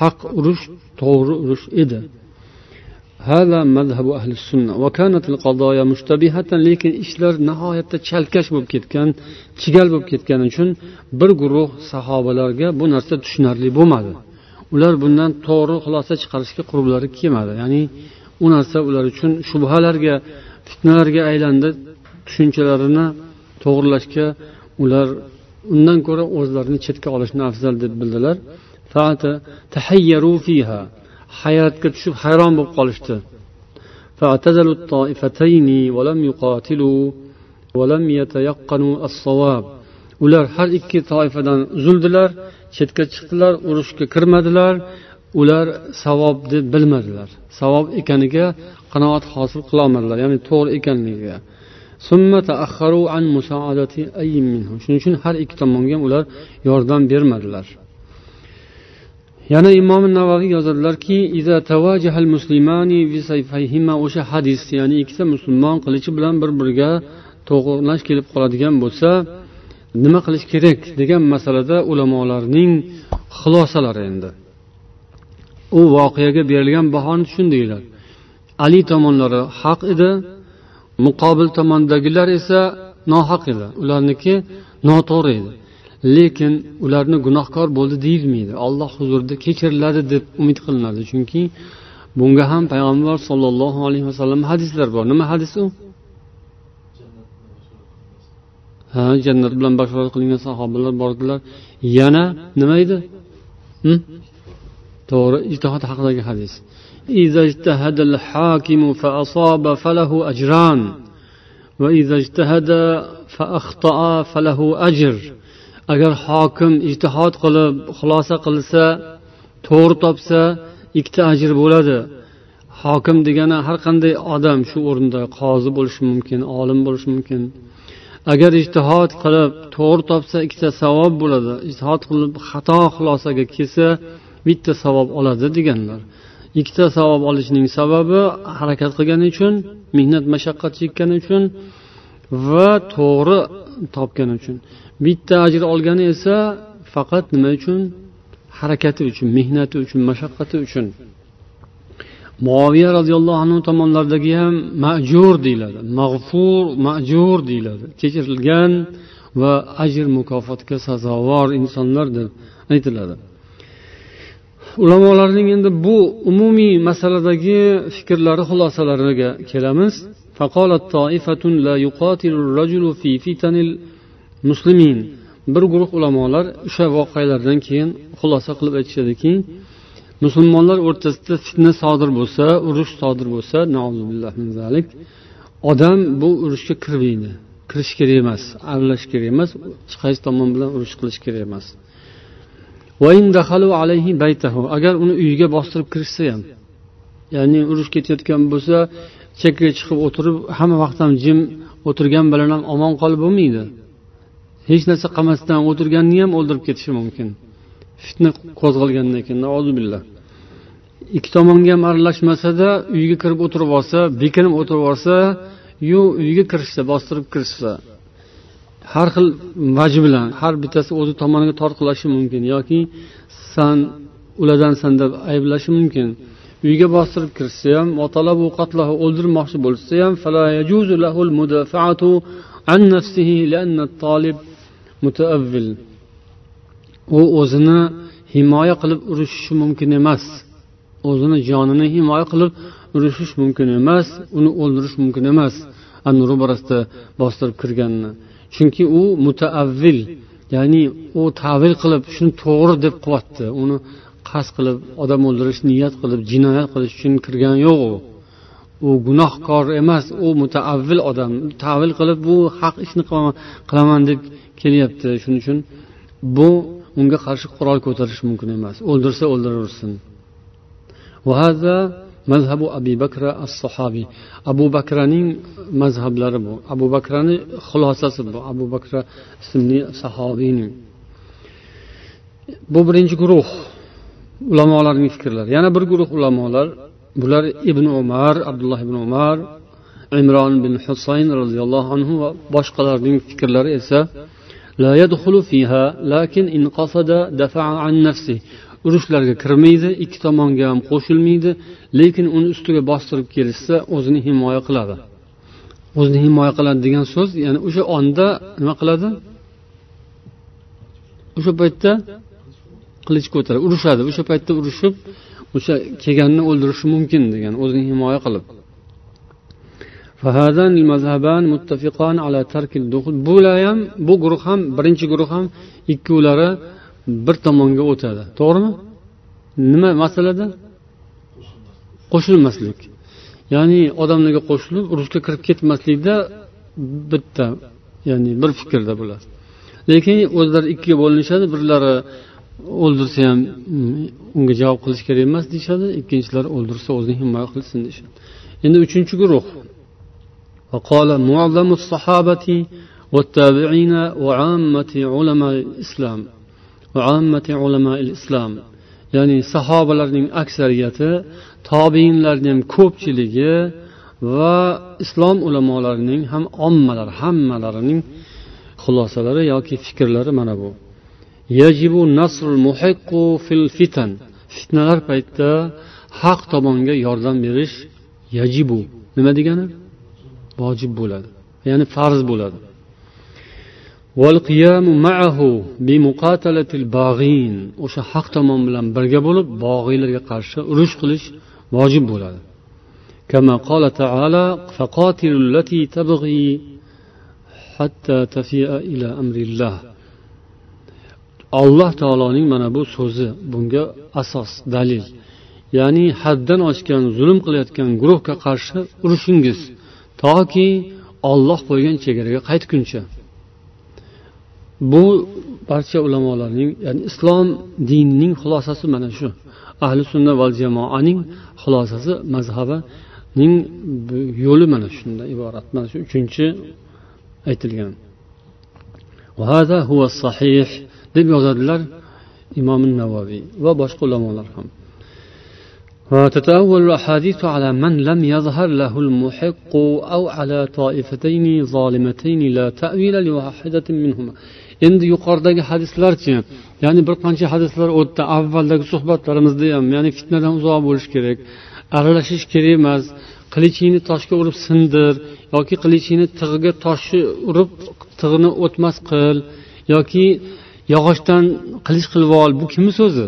haq urush to'g'ri urush edi هذا مذهب أهل السنة وكانت القضايا مشتبهة lekin ishlar nihoyatda chalkash bo'lib ketgan chigal bo'lib ketgani uchun bir guruh sahobalarga bu narsa tushunarli bo'lmadi ular bundan to'g'ri xulosa chiqarishga qurblari kelmadi ya'ni u narsa ular uchun shubhalarga fitnalarga aylandi. Tushunchalarini to'g'irlashga ular undan ko'ra o'zlarini chetga olishni afzal deb bildilar. Hayratga tushib hayron bo'lib qolishdi. Ular har ikki toifadan uzildilar chetga chiqdilar urushga kirmadilar. Ular savob deb bilmadilar. Savob ekaniga qanoat hosil qilolmadilar ya'ni to'g'ri ekanligiga. Shuning uchun har ikki tomonga ham ular yordam bermadilar. Yana imom navoiy yozadilarki o'sha hadis ya'ni ikkita musulmon qilichi bilan bir biriga to'qnash kelib qoladigan bo'lsa nima qilish kerak degan masalada ulamolarning xulosalari endi. U voqeaga berilgan bahoni tushundinglar ali tomonlari haq edi muqobil tomondagilar esa nohaq edi. Ularniki noto'g'ri edi. Lekin ularni gunohkor bo'ldi deyilmaydi. Alloh huzurida kechiriladi deb umid qilinadi. Chunki bunga ham payg'ambar sollallohu alayhi vasallam hadislar bor. Nima hadis u? Ha jannat bilan bashorat qilingan sahobalar bordilar. Yana nima edi? To'g'ri ijtihod haqidagi hadis. إذا اجتهد الحاكم فأصاب فله أجران وإذا اجتهد فأخطأ فله أجر agar hokim ijtihod qilib xulosa qilsa to'g'ri topsa ikkita ajr bo'ladi hokim degani har qanday odam shu o'rinda qozi bo'lishi mumkin olim bo'lishi mumkin agar ijtihod qilib to'g'ri topsa ikkita savob bo'ladi ijtihod qilib xato xulosaga kelsa bitta savob oladi deganlar ikkita savob olishning sababi harakat qilgani uchun mehnat mashaqqat chekkani uchun va to'g'ri topgani uchun. Bitta ajr olgani esa faqat nima uchun? Harakati uchun mehnati uchun mashaqqati uchun. Muoviya roziyallohu anhu tomonlaridagi ham majur deyiladi. Mag'fur majur deyiladi. Kechirilgan va ajr mukofotga sazovor insonlar deb aytiladi. ulamolarning endi bu umumiy masaladagi fikrlari xulosalariga kelamiz. Bir guruh ulamolar o'sha voqealardan keyin xulosa qilib aytishadiki musulmonlar o'rtasida fitna sodir bo'lsa urush sodir bo'lsa odam bu urushga kirmaydi. Kirish kerak emas aralash kerak emas hech qaysi tomon bilan urush qilish kerak emas. Agar uni uyiga bostirib kirishsa ham ya'ni urush ketayotgan bo'lsa chekkaga chiqib o'tirib hamma vaqt ham jim o'tirgan bilan ham omon qolib bo'lmaydi. Hech narsa qilmasdan o'tirganni ham o'ldirib ketishi mumkin. Fitna qo'zg'algandan keyin billah. Ikki tomonga ham aralashmasada uyga kirib o'tirib olsa bekinib o'tirib olsa yu uyga kirishsa bostirib kirishsa har xil vaji bilan har bittasi o'zi tomoniga tortqilashi mumkin yoki san uladansan deb ayblashi mumkin. Uyga bostirib kirishsa ham o'ldirmoqchi bo'lsa ham mutaavvil u o'zini himoya qilib urushishi mumkin emas. O'zini jonini himoya qilib urushish mumkin emas uni o'ldirish mumkin emas. Ani ro'barasida bostirib kirganini. Chunki u mutaavvil ya'ni u tavil qilib shuni to'g'ri deb qilyapti uni qasd qilib odam o'ldirish niyat qilib jinoyat qilish uchun kirgani yo'q u. U gunohkor emas u mutaavvil odam. Tavil qilib bu haq ishni qilaman deb kelyapti. Shuning uchun bu unga qarshi qurol ko'tarish mumkin emas. O'ldirsa o'ldiraversin mazhabu abu bakra as sahobiy abu bakraning mazhablari bu abu bakrani xulosasi bu abu bakra ismli sahobiyning bu birinchi guruh ulamolarning fikrlari yana bir guruh ulamolar bular ibn umar abdulloh ibn umar imron bin husayn roziyallohu anhu va boshqalarning fikrlari esa لا يدخل فيها لكن إن قصد دفع عن نفسه urushlarga kirmaydi ikki tomonga ham qo'shilmaydi lekin uni ustiga bostirib kelishsa o'zini himoya qiladi. O'zini himoya qiladi degan so'z ya'ni o'sha onda nima qiladi? O'sha paytda qilich ko'taradi urushadi. O'sha paytda urushib o'sha kelganni o'ldirishi mumkin degan o'zini himoya qilib. Bular ham bu guruh ham birinchi guruh ham ikkovlari bir tomonga o'tadi to'g'rimi nima masalada qo'shilmaslik ya'ni odamlarga qo'shilib urushga kirib ketmaslikda bitta ya'ni bir fikrda bular lekin o'zlari ikkiga bo'linishadi birlari o'ldirsa ham mm, unga javob qilish kerak emas deyishadi ikkinchilari o'ldirsa o'zini himoya qilsin deyishadi endi uchinchi guruh وقال معظم الصحابة والتابعين وعامة علماء الإسلام islom ya'ni sahobalarning aksariyati tobeinlarni ham ko'pchiligi va islom ulamolarining ham ommalari hammalarining xulosalari yoki fikrlari mana bu. Yajibu nasrul muhiqqu fil fitan fitnalar paytida haq tomonga yordam berish yajibu. Nima degani? Vojib bo'ladi ya'ni farz bo'ladi. o'sha haq tomon bilan birga bo'lib bog'iylarga qarshi urush qilish vojib bo'ladi كما قال تعالى فقاتلوا التي تبغي حتى تفيء إلى أمر الله alloh taoloning mana bu so'zi bunga asos dalil ya'ni haddan oshgan zulm qilayotgan guruhga qarshi urushingiz toki olloh qo'ygan chegaraga qaytguncha Bu barcha ulamolarning ya'ni islom dinining xulosasi mana shu. Ahli sunna val jamoaning xulosasi mazhabining yo'li mana shundan iborat. Mana shu uchinchi aytilgan. Deb yozadilar imom navoiy va boshqa ulamolar ham. وتتأول الأحاديث على من لم يظهر له المحق أو على طائفتين ظالمتين لا تأويل لواحدة منهما endi yuqoridagi hadislarchi ya'ni bir qancha hadislar o'tdi avvaldagi suhbatlarimizda ham ya'ni fitnadan uzoq bo'lish kerak aralashish kerak emas qilichingni toshga urib sindir yoki qilichingni tig'iga toshni urib tig'ini o'tmas qil yoki yog'ochdan qilich qilib ol bu kimni so'zi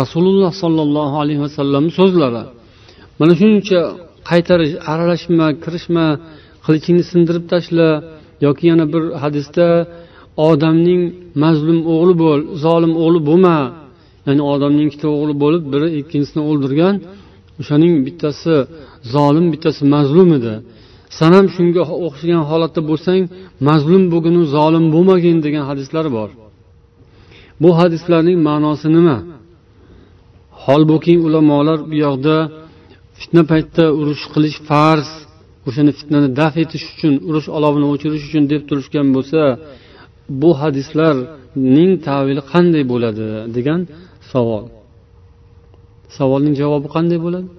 rasululloh sollallohu alayhi vasallamni so'zlari. Mana shuncha qaytarish aralashma kirishma qilichingni sindirib tashla yoki yana bir hadisda odamning mazlum o'g'li bo'l zolim o'g'li bo'lma. Ya'ni odamning ikkita o'g'li bo'lib biri ikkinchisini o'ldirgan o'shaning bittasi zolim bittasi mazlum edi. San ham shunga o'xshagan holatda bo'lsang mazlum bo'lginu zolim bo'lmagin degan hadislar bor. Bu hadislarning ma'nosi nima? holbuki ulamolar bu yoqda fitna paytida urush qilish farz o'shani fitnani daf etish uchun urush olovini o'chirish uchun deb turishgan bo'lsa bu hadislarning tavili qanday bo'ladi degan savol savolning javobi qanday bo'ladi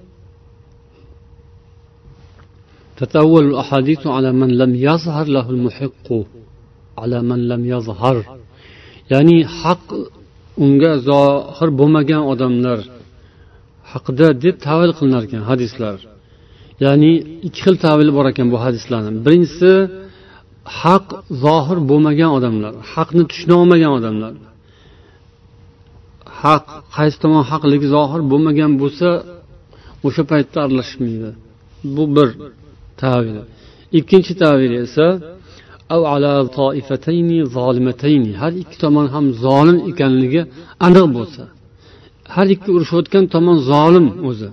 تتأول الأحاديث على من لم يظهر له المحق على من لم يظهر ya'ni haq unga zohir bo'lmagan odamlar haqida deb tavil qilinar ekan hadislar. Ya'ni ikki xil tavili bor ekan bu hadislarni. Birinchisi haq zohir bo'lmagan odamlar haqni tushuna olmagan odamlar. Haq qaysi tomon haqligi zohir bo'lmagan bo'lsa o'sha paytda aralashmaydi. Bu bir tavili ikkinchi tavili esa har ikki tomon ham zolim ekanligi aniq bo'lsa. Har ikki urushayotgan tomon zolim o'zi.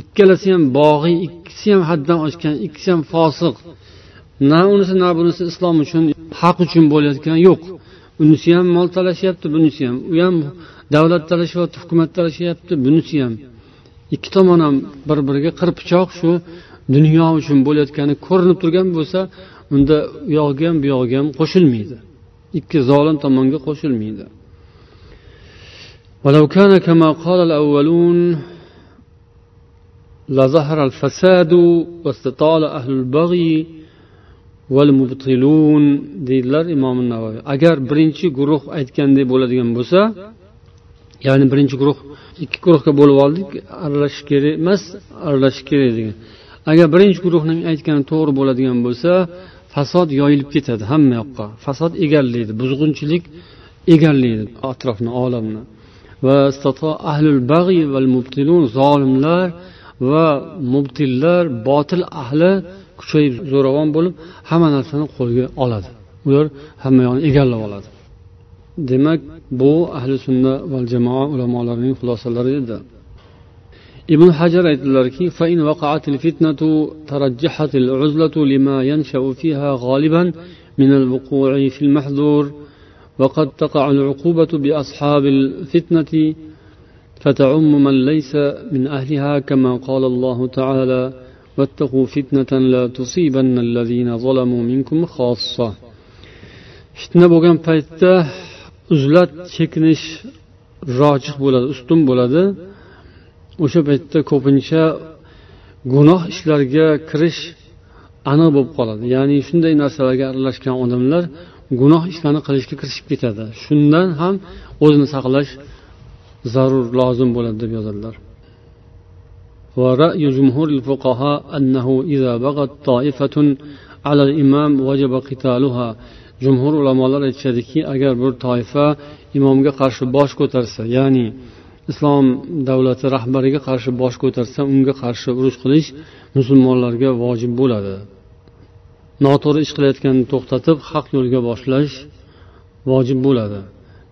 Ikkalasi ham bog'iy ikkisi ham haddan oshgan ikkisi ham fosiq. Na unisi na bunisi islom uchun haq uchun bo'layotgani yo'q. Unisi ham mol talashyapti bunisi ham. U ham davlat talashyapti hukumat talashyapti bunisi ham. Ikki tomon ham bir biriga qirpichoq shu dunyo uchun bo'layotgani ko'rinib turgan bo'lsa unda u yog'iga ham bu yog'iga ham qo'shilmaydi. Ikki zolim tomonga qo'shilmaydi. ولو كان كما قال الأولون لظهر الفساد واستطال أهل البغي والمبطلون deydilar imom navoiy agar birinchi guruh aytgandek bo'ladigan bo'lsa ya'ni birinchi guruh ikki guruhga bo'lib oldik aralashish kerak emas aralashish kerak degan agar birinchi guruhning aytgani to'g'ri bo'ladigan bo'lsa fasod yoyilib ketadi hamma yoqqa fasod egallaydi buzg'unchilik egallaydi atrofni olamni va ahlul bag'i val mubtilun zolimlar va mubtillar botil ahli kuchayib zo'ravon bo'lib hamma narsani qo'lga oladi ular hamma yoqni egallab oladi demak bu ahli sunna val jamoa ulamolarining xulosalari edi ibn hajar aytdilarki فإن وقد تقع العقوبة بأصحاب الفتنة فتعم من ليس من أهلها كما قال الله تعالى واتقوا فتنة لا تصيبن الذين ظلموا منكم خاصة fitna bo'lgan paytda uzlat chekinish rojih bo'ladi ustun bo'ladi o'sha paytda ko'pincha gunoh ishlarga kirish aniq bo'lib qoladi ya'ni shunday narsalarga aralashgan odamlar gunoh ishlarni qilishga kirishib ketadi shundan ham o'zini saqlash zarur lozim bo'ladi deb yozadilar ورأي جمهور الفقهاء أنه إذا بغت طائفة على الإمام وجب قتالها jumhur ulamolar aytishadiki agar bir toifa imomga qarshi bosh ko'tarsa ya'ni islom davlati rahbariga qarshi bosh ko'tarsa unga qarshi urush qilish musulmonlarga vojib bo'ladi noto'g'ri ish qilayotganini to'xtatib haq yo'lga boshlash vojib bo'ladi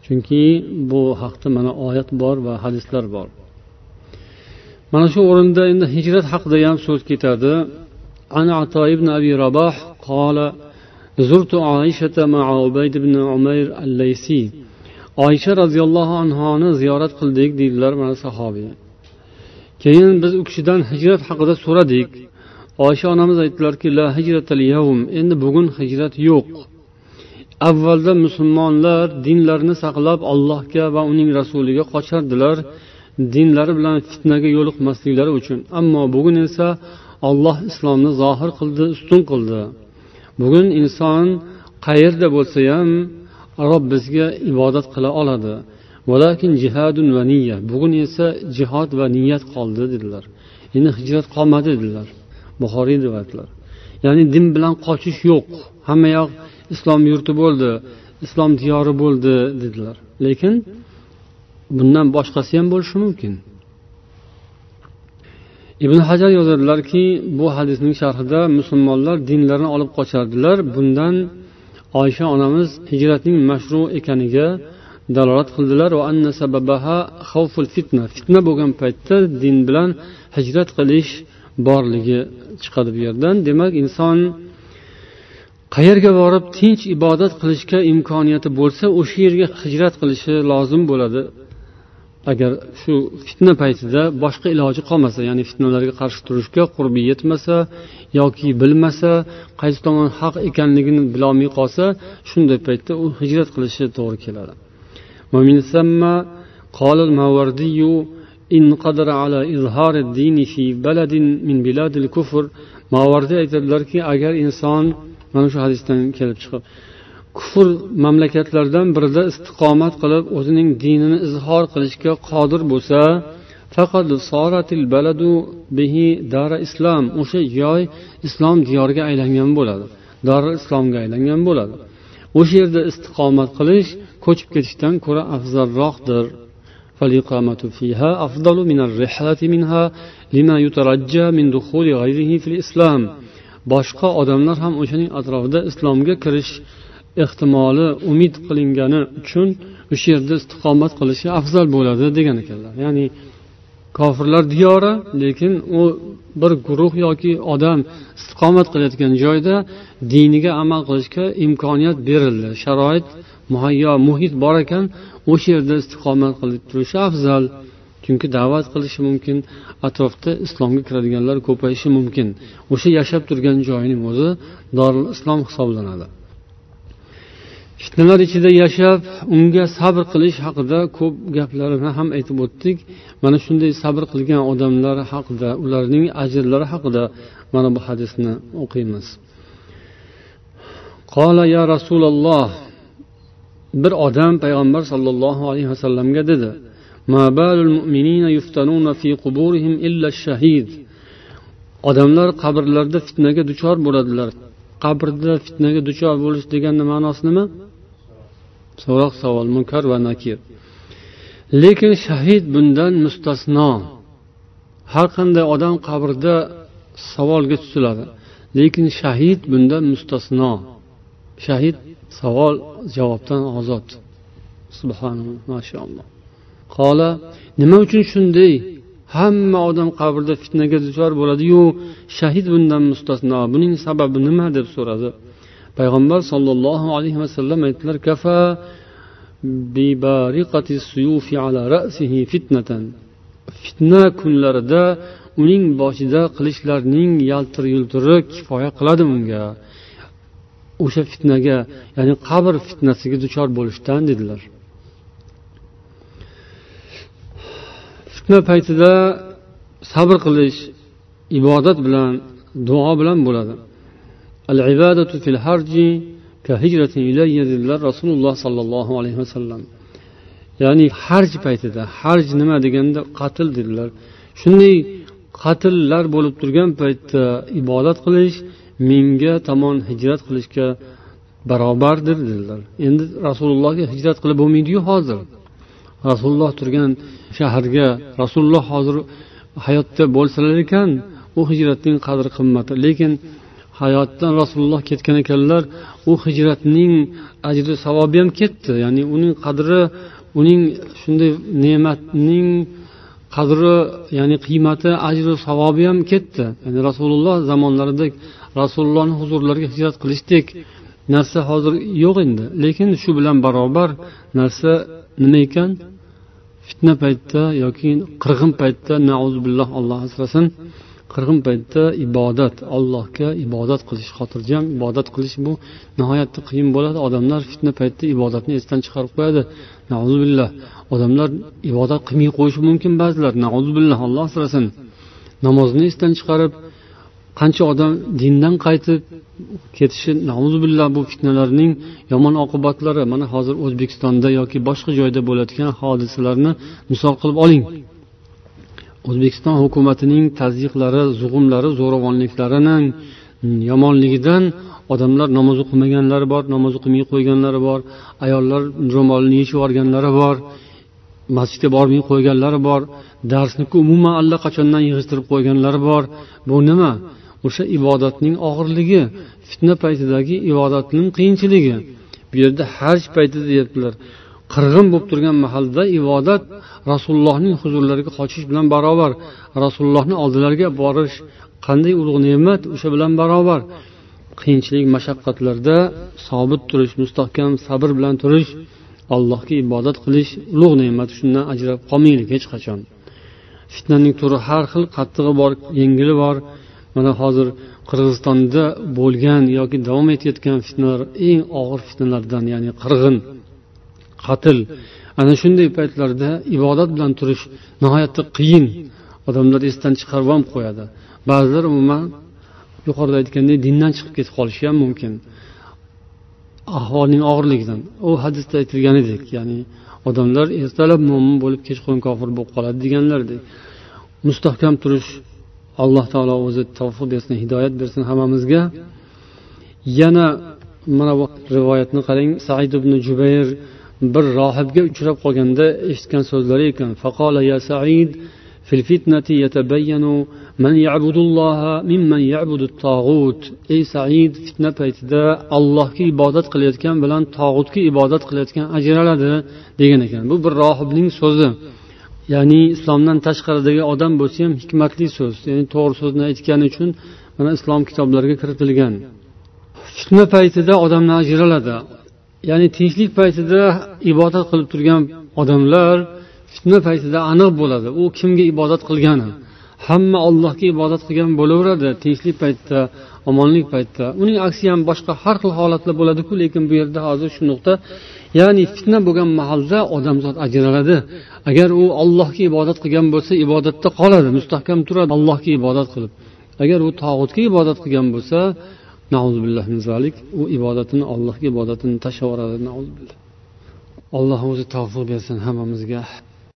chunki bu haqda mana oyat bor va hadislar bor mana shu o'rinda endi hijrat haqida ham so'z ketadi عن عطاء بن أبي رباح قال زرت عائشة مع عبيد بن عمير الليثي oysha roziyallohu anhoni ziyorat qildik deydilar mana sahobiy keyin biz u kishidan hijrat haqida so'radik Oysha onamiz aytdilarki la hijratal yavm endi bugun hijrat yo'q. Avvalda musulmonlar dinlarini saqlab allohga va uning rasuliga qochardilar dinlari bilan fitnaga yo'liqmasliklari uchun. Ammo bugun esa olloh islomni zohir qildi ustun qildi. Bugun inson qayerda bo'lsa ham robbisiga ibodat qila oladi. Jihadun va niya bugun esa jihod va niyat qoldi dedilar. Endi hijrat qolmadi dedilar. Buxoriy rivoyatlar. Ya'ni din bilan qochish yo'q. Hamma yoq islom yurti bo'ldi islom diyori bo'ldi dedilar. Lekin bundan boshqasi ham bo'lishi mumkin. Ibn hajar yozadilarki bu hadisning sharhida musulmonlar dinlarini olib qochardilar. Bundan oysha onamiz hijratning mashru ekaniga dalolat qildilar. Fitna. Fitna bo'lgan paytda din bilan hijrat qilish borligi chiqadi bu yerdan. Demak inson qayerga borib tinch ibodat qilishga imkoniyati bo'lsa o'sha yerga hijrat qilishi lozim bo'ladi. Agar shu fitna paytida boshqa iloji qolmasa ya'ni fitnalarga qarshi turishga qurbi yetmasa yoki bilmasa qaysi tomon haq ekanligini bilolmay qolsa shunday paytda u hijrat qilishi to'g'ri keladi. إن قدر على إظهار الدين في بلد من بلاد الكفر mavardi aytadilarki agar inson mana shu hadisdan kelib chiqib kufr mamlakatlardan birida istiqomat qilib o'zining dinini izhor qilishga qodir bo'lsa faqat dara islom o'sha joy islom diyoriga aylangan bo'ladi dori islomga aylangan bo'ladi o'sha yerda istiqomat qilish ko'chib ketishdan ko'ra afzalroqdir فالإقامة فيها أفضل من الرحلة منها لما يترجى من دخول غيره في الإسلام boshqa odamlar ham o'shaning atrofida islomga kirish ehtimoli umid qilingani uchun o'sha yerda istiqomat qilishi afzal bo'ladi degan ekanlar ya'ni kofirlar diyori lekin u bir guruh yoki odam istiqomat qilayotgan joyda diniga amal qilishga imkoniyat berildi sharoit muhayyo muhit bor ekan o'sha yerda istiqomat qilib turishi afzal chunki da'vat qilishi mumkin atrofda islomga kiradiganlar ko'payishi mumkin. O'sha yashab turgan joyining o'zi dorul islom hisoblanadi. Fitnalar ichida yashab unga sabr qilish haqida ko'p gaplarni ham aytib o'tdik. Mana shunday sabr qilgan odamlar haqida ularning ajrlari haqida mana bu hadisni o'qiymiz. Qola ya rasululloh bir odam payg'ambar sollallohu alayhi vasallamga dedi odamlar qabrlarda fitnaga duchor bo'ladilar. Qabrda fitnaga duchor bo'lish deganni ma'nosi nima? So'roq savol munkar va nakir. Lekin shahid bundan mustasno. Har qanday odam qabrda savolga tutiladi lekin shahid bundan mustasno. Shahid savol javobdan ozod. Subhanalloh mashaalloh qola nima uchun shunday? Hamma odam qabrda fitnaga duchor bo'ladiyu shahid bundan mustasno. Buning sababi nima? deb so'radi. Payg'ambar sollallohu alayhi vasallam aytdilar kafa fitna kunlarida uning boshida qilichlarning yaltir yultiri kifoya qiladi unga o'sha fitnaga ya'ni qabr fitnasiga duchor bo'lishdan dedilar. Fitna paytida sabr qilish ibodat bilan duo bilan bo'ladi. Al ibadatu fil harji ka hijrati ilayya dedilar rasululloh sollallohu alayhi vasallam ya'ni harj paytida harj nima deganda qatl dedilar. Shunday qatllar bo'lib turgan paytda ibodat qilish menga tomon hijrat qilishga barobardir dedilar. Endi rasulullohga hijrat qilib bo'lmaydiyu hozir. Rasululloh turgan shaharga rasululloh hozir hayotda bo'lsalar ekan u hijratning qadri qimmati. Lekin hayotdan rasululloh ketgan ekanlar u hijratning ajri savobi ham ketdi. Ya'ni uning qadri uning shunday ne'matning qadri ya'ni qiymati ajri savobi ham ketdi. Ya'ni rasululloh zamonlarida rasulullohni huzurlariga hijrat qilishdek narsa hozir yo'q endi. Lekin shu bilan barobar narsa nima ekan? Fitna paytda yoki qirg'in paytda nauzubilloh alloh asrasin. Qirg'in paytda ibodat allohga ibodat qilish xotirjam ibodat qilish bu nihoyatda qiyin bo'ladi. Odamlar fitna paytida ibodatni esdan chiqarib qo'yadi. Nauzubilloh odamlar ibodat qilmay qo'yishi mumkin ba'zilar. Billah alloh asrasin. Namozni esdan chiqarib qancha odam dindan qaytib ketishi billah bu fitnalarning yomon oqibatlari. Mana hozir o'zbekistonda yoki boshqa joyda bo'layotgan hodisalarni misol qilib oling. O'zbekiston hukumatining tazyiqlari zug'umlari zo'ravonliklarining yomonligidan odamlar namoz o'qimaganlari bor namoz o'qimay qo'yganlari bor ayollar ro'molini yechib yuborganlari bor. Masjidga bormay qo'yganlari bor darsni umuman allaqachondan yig'ishtirib qo'yganlari bor. Bu nima? O'sha ibodatning og'irligi fitna paytidagi ibodatning qiyinchiligi. Bu yerda haj payti deyaptilar. Qirg'in bo'lib turgan mahalda ibodat rasulullohning huzurlariga qochish bilan barobar. Rasulullohni oldilariga borish qanday ulug' ne'mat? O'sha bilan barobar. Qiyinchilik mashaqqatlarda sobit turish mustahkam sabr bilan turish. Allohga ibodat qilish ulug' ne'mat shundan ajrab qolmaylik hech qachon. Fitnaning turi har xil qattig'i bor yengili bor. Mana hozir qirg'izistonda bo'lgan yoki davom etayotgan fitnalar eng og'ir fitnalardan ya'ni qirg'in qatl. Ana shunday paytlarda ibodat bilan turish nihoyatda qiyin. Odamlar esdan chiqarib ham qo'yadi. Ba'zilar umuman yuqorida aytgandek dindan chiqib ketib qolishi ham mumkin. Ahvolning og'irligidan. U hadisda aytilganidek ya'ni odamlar ertalab mo'min bo'lib kechqurun kofir bo'lib qoladi deganlardek mustahkam turish alloh taolo o'zi tavfiq bersin hidoyat bersin hammamizga. Yana mana bu rivoyatni qarang said ibn jubayr bir rohibga uchrab qolganda eshitgan so'zlari ekan. Faqola ya said fil fitnati yatabayyanu man ya'budulloha mimman ya'budu tog'ut ey said fitna paytida allohga ibodat qilayotgan bilan tog'utga ibodat qilayotgan ajraladi degan ekan. Bu bir rohibning so'zi. Ya'ni islomdan tashqaridagi odam bo'lsa ham hikmatli so'z ya'ni to'g'ri so'zni aytgani uchun mana islom kitoblariga kiritilgan. Fitna paytida odamlar ajraladi. Ya'ni tinchlik paytida ibodat qilib turgan odamlar fitna paytida aniq bo'ladi. U kimga ibodat qilgani? Hamma ollohga ibodat qilgan bo'laveradi. Tinchlik paytda omonlik paytda uning aksi ham boshqa har xil holatlar bo'ladiku lekin bu yerda hozir shu nuqta ya'ni fitna bo'lgan mahalda odamzod ajraladi. Agar u ollohga ibodat qilgan bo'lsa ibodatda qoladi mustahkam turadi allohga ibodat qilib. Agar u tog'utga ibodat qilgan bo'lsa u ibodatini allohga ibodatini tashlab yuboradi alloh o'zi tavfiq bersin hammamizga.